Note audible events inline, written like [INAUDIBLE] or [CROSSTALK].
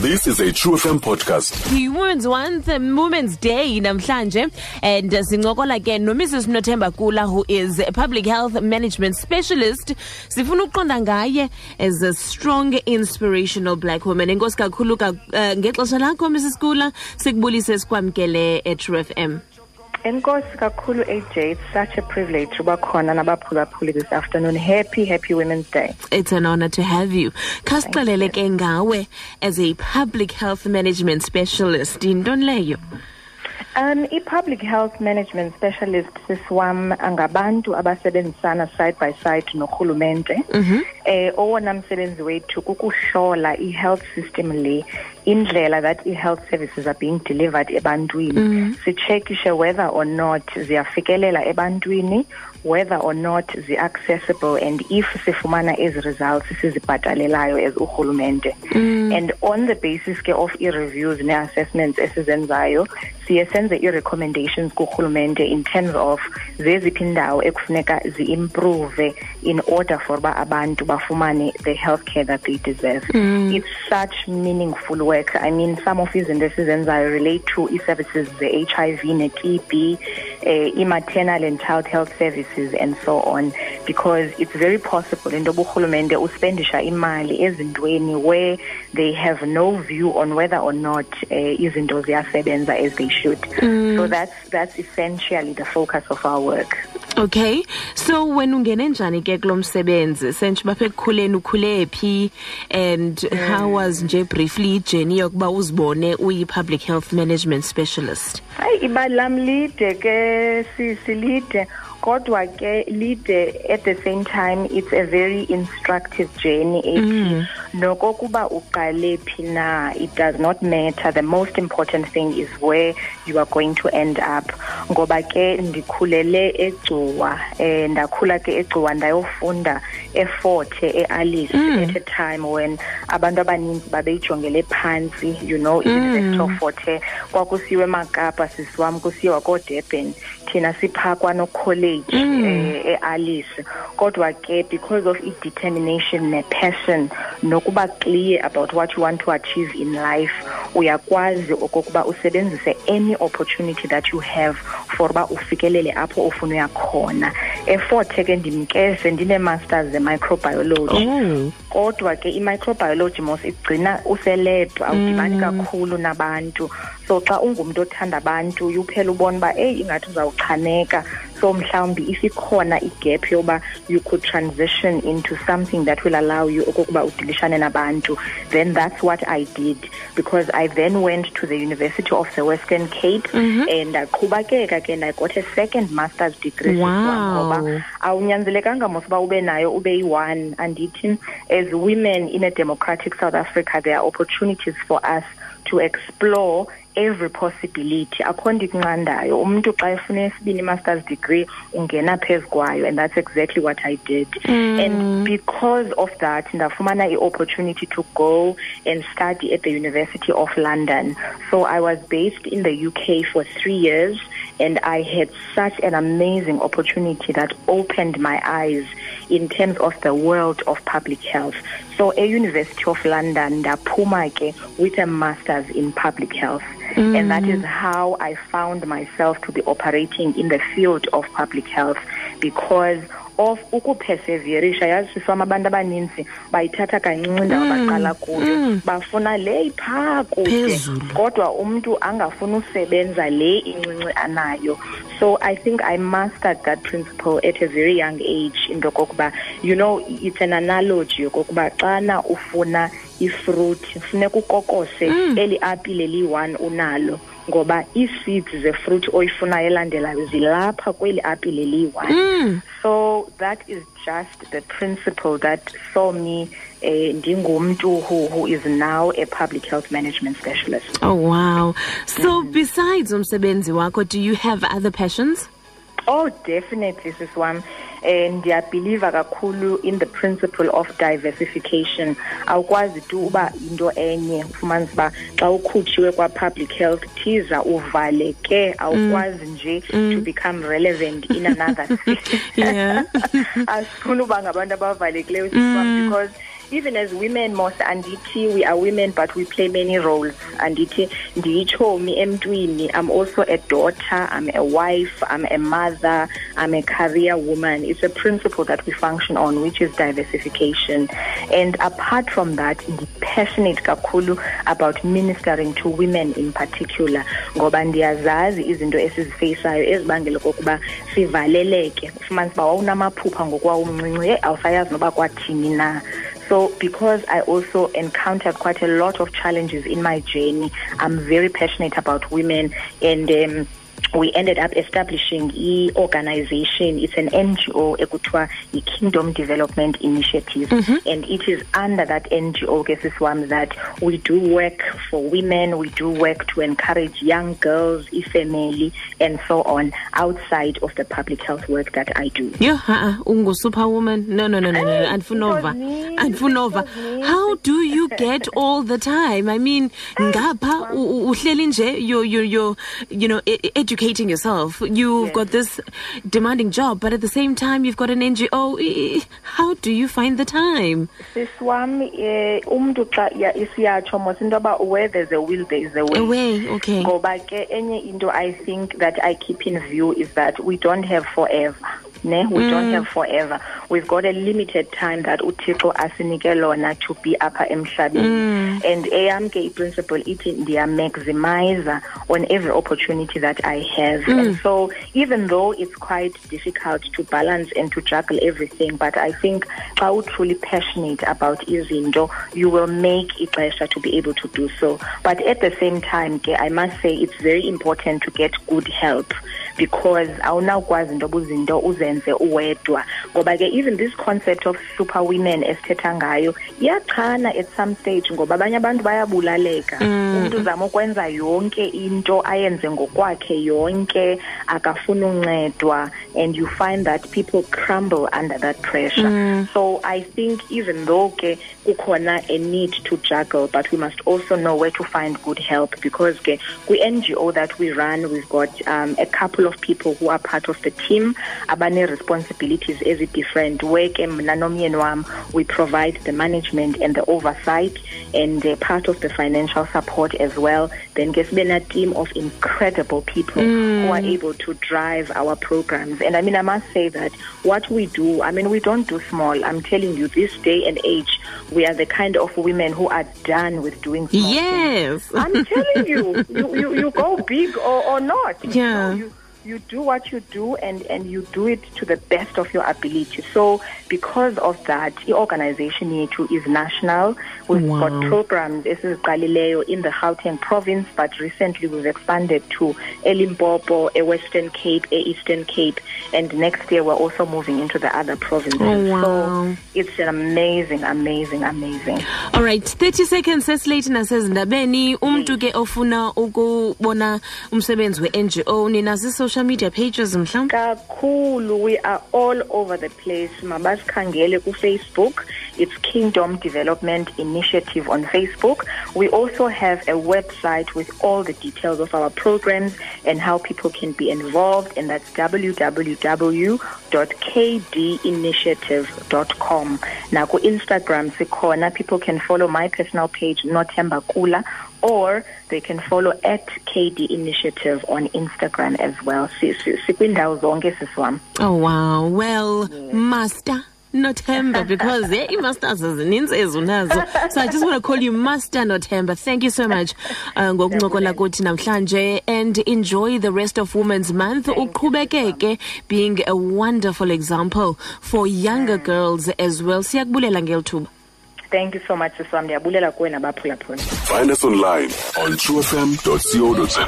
This is a Tru FM podcast. Women's Month, Women's Day namhlanje and sincokola ke no Mrs Nothemba Kula who is a public health management specialist. Sifuna ukuqonda ngaye as a strong inspirational black woman. Enkosi kakhulu ka uh, ngexesha lakho Mrs Kula sikubulise sikwamkele at Tru FM. Enkosi kakhulu AJ it's such a privilege to uba khona nabaphulaphuli this afternoon happy happy women's day It's an honor to have you. Khasixelele ke ngawe as a public health management specialist. Intoni leyo? um i-public health management specialist sisiwam angabantu abasebenzisana side by side norhulumente eh owona msebenzi wethu kukuhlola i-health system le indlela that i-health services are being delivered ebantwini. Sitshekishe whether or not ziyafikelela ebantwini whether or not zi-accessible and if sifumana ezi results sizibhatalelayo as urhulumente. And on the basis ke of i-reviews ne-assessments esizenzayo siye senze i-recommendations kurhulumente in terms of zeziphi indawo ekufuneka zi-improve in order for uba abantu bafumane the health care that they deserve. It's such meaningful work. I mean some of these izinto esizenzayo relate to i-services ze-hiv ne-tb uh, i-maternal and child health services and so on because it's very possible into yoba urhulumente uspendisha imali ezintweni where they have no view on whether or not uh, izinto ziyasebenza as they should. So that's that's essentially the focus of our work Okay. So when ungene njani ke kulo msebenzi? Senje baphe ekukhuleni ukhule phi and how was nje briefly journey yokuba uzibone uyi public health management specialist? hayi ibali lam lide ke si- silide kodwa ke lide at the same time it's a very instructive journey ethi nokokuba uqale phi na it does not matter. The most important thing is where you are going to end up. Ngoba ke ndikhulele egcuwa eh ndakhula ke egcuwa ndayofunda eforte ealice mm. at a time when abantu abaninzi babeyijongele phantsi you know i-university of mm. Fort Hare. Kwakusiwe emakapa sisiwam kusiwa koodurban thina siphakwa nocollege eh, ealice. Kodwa ke because of i-determination ne-person nokuba clear about what you want to achieve in life uyakwazi okokuba usebenzise any opportunity that you have for uba ufikelele apho ufuna uya khona eforte ke ndimkese ndine-masters ze-microbiology Oh. kodwa ke i-microbiology mos igcina uselab awudibani kakhulu nabantu. So xa ungumntu othanda abantu yuphela ubona uba eyi ingathi uzawuchaneka so mhlawumbi if ikhona igap yoba you could transition into something that will allow you okokuba udilishane nabantu then that's what i did. Because i then went to the university of the western cape mhm. and ndaqhubakeka ke i got a second master's degree ngoba awunyanzelekanga mos uba ube nayo ube yi-one. Andithi as women in a democratic south africa there are opportunities for us to explore every possibility. Akho nto ikunqandayo umntu xa efuna esibini i-master's degree ungena phezu kwayo and that's exactly what i did. Mm. And because of that ndafumana i-opportunity to go and study at the university of london. So i was based in the uk for three years and I had such an amazing opportunity that opened my eyes in terms of the world of public health. So, a University of London, ndaphuma ke with a master's in public health. And that is mm. how I found myself to be operating in the field of public health. Because of ukuperseverisha yazi siswam abantu abaninzi bayithatha kancinci indawo mm, baqala kuyo. Mm. bafuna le iphaa kude kodwa umntu angafuni usebenza le incinci anayo. So i think i mastered that principle at a very young age into yokokuba you know it's an analogy yokokuba xana ufuna ifruit funeka ukokose mm. eli apile liyi-one unalo ngoba ii-seeds zefruit oyifunayo elandelayo zilapha kweli apile liyi-one mm. so that is just the principle that saw me eh, ndingumntu who, who is now a public health management specialist Oh wow. So mm. besides umsebenzi wakho do you have other passions? Oh, definitely, sis one. And ndiyabhiliva kakhulu in the principle of diversification. Awukwazi tu uba into enye ufumanise uba xa ukhutshiwe kwa-public health thiza uvaleke awukwazi mm. nje mm. to become relevant in another [LAUGHS] [LAUGHS] asifuni uba ngabantu abavalekileyo siswam because even as women most andithi we are women but we play many roles. Andithi ndiyitshomi emntwini. I'm also a daughter i'm a wife i'm a mother i'm a career woman. It's a principle that we function on which is diversification. And apart from that ndi-passionate kakhulu about ministering to women in particular ngoba ndiyazazi izinto esizifeyisayo ezibangela kokuba sivaleleke. Ufumanisa uba wawunamaphupha ngokwawumncinci ye awusayazi noba kwathini na so because I also encountered quite a lot of challenges in my journey, I'm very passionate about women and um, we ended up establishing e organization it's an ngo ekuthiwa i-kingdom development initiative mhm. and it is under that ngo ke sisiwam that we do work for women we do work to encourage young girls ifamily and so on outside of the public health work that i do Yo, ha ungu-superwoman. No, no, no, no, no. Hey, Anfunova. it was me. Anfunova. It was me. How do you [LAUGHS] get all the time? I mean, ngapha uhleli nje, you know, e- e- educating yourself. You've Yes. got this demanding job, but at the same time, you've got an NGO. How do you find the time? sisi wam um umntu xa iya- isiyatsho mos into yoba where there's a will there is a way Away, okay. ngoba ke enye into i think that i keep in view is that we don't have forever ne we don't mm. have forever. We've got a limited time that uthixo asinike lona to be apha emhlabeni. Mm. And eyam ke iprinciple ithi ndiyamaximiza on every opportunity that i have. And mm. so even though it's quite difficult to balance and to juggle everything but i think xa truly passionate about izinto you will make ixesha to be able to do so. But at the same time ke i must say it's very important to get good help because awunawukwazi into buzinto uzenze uwedwa. Ngoba ke even this concept of super women esithetha ngayo iyachana at some stage ngoba abanye abantu bayabulaleka. Mm. Umntu uzama ukwenza yonke into ayenze ngokwakhe yonke akafuna uncedwa and you find that people crumble under that pressure. Mm. So i think even though ke kukhona a need to juggle but we must also know where to find good help because ke kwi-ngo that we run we've got um, a couple of people who are part of the team abane-responsibilities ezi-different where ke mna nomyeni we provide the management and the oversight and uh, part of the financial support as well then ke been a team of incredible people who are mm. able to drive our programs and i mean i must say that what we do i mean we don't do small i'm telling you this day and age we are the kind of women who are done with doing small things. Yes. I'm telling you, [LAUGHS] you, you, you go big or, or not. Yeah. know, You, you do what you do and, and you do it to the best of your ability. So because of that, the organization yethu is national. We've Wow. got programs esiziqalileyo in the Gauteng province, but recently we've expanded to Elimpopo, a Western Cape, a Eastern Cape, and next year we're also moving into the other provinces. Oh, wow. So it's an amazing, amazing, amazing. All right, 30 seconds sesilate nasezindabeni umuntu ke ofuna ukubona umsebenzi we-NGO ninazi social media pages mhlawumbe? Kakhulu we are all over the place. Mabasikhangele kufacebook. It's kingdom development initiative on facebook. We also have a website with all the details of our programs and how people can be involved and that's www.kdinitiative.com now ku instagram sikhona. People can follow my personal page Nothemba Kula or they can follow at KD Initiative on Instagram as well. Si- si- Sikwindawo zonke sisiwam. oh wow. Well master Nothemba because yeah, i-masters zininzi ezunazo so i just want to call you master Nothemba thank you so much uh, ngokuncokola kuthi namhlanje. And enjoy the rest of women's month. Uqhubekeke being a wonderful example for younger girls as well. Siyakubulela ngeli thuba Thank you so much sam Ndiyabulela kuwe nabaphulaphuli. Find us online on truefm.co.za.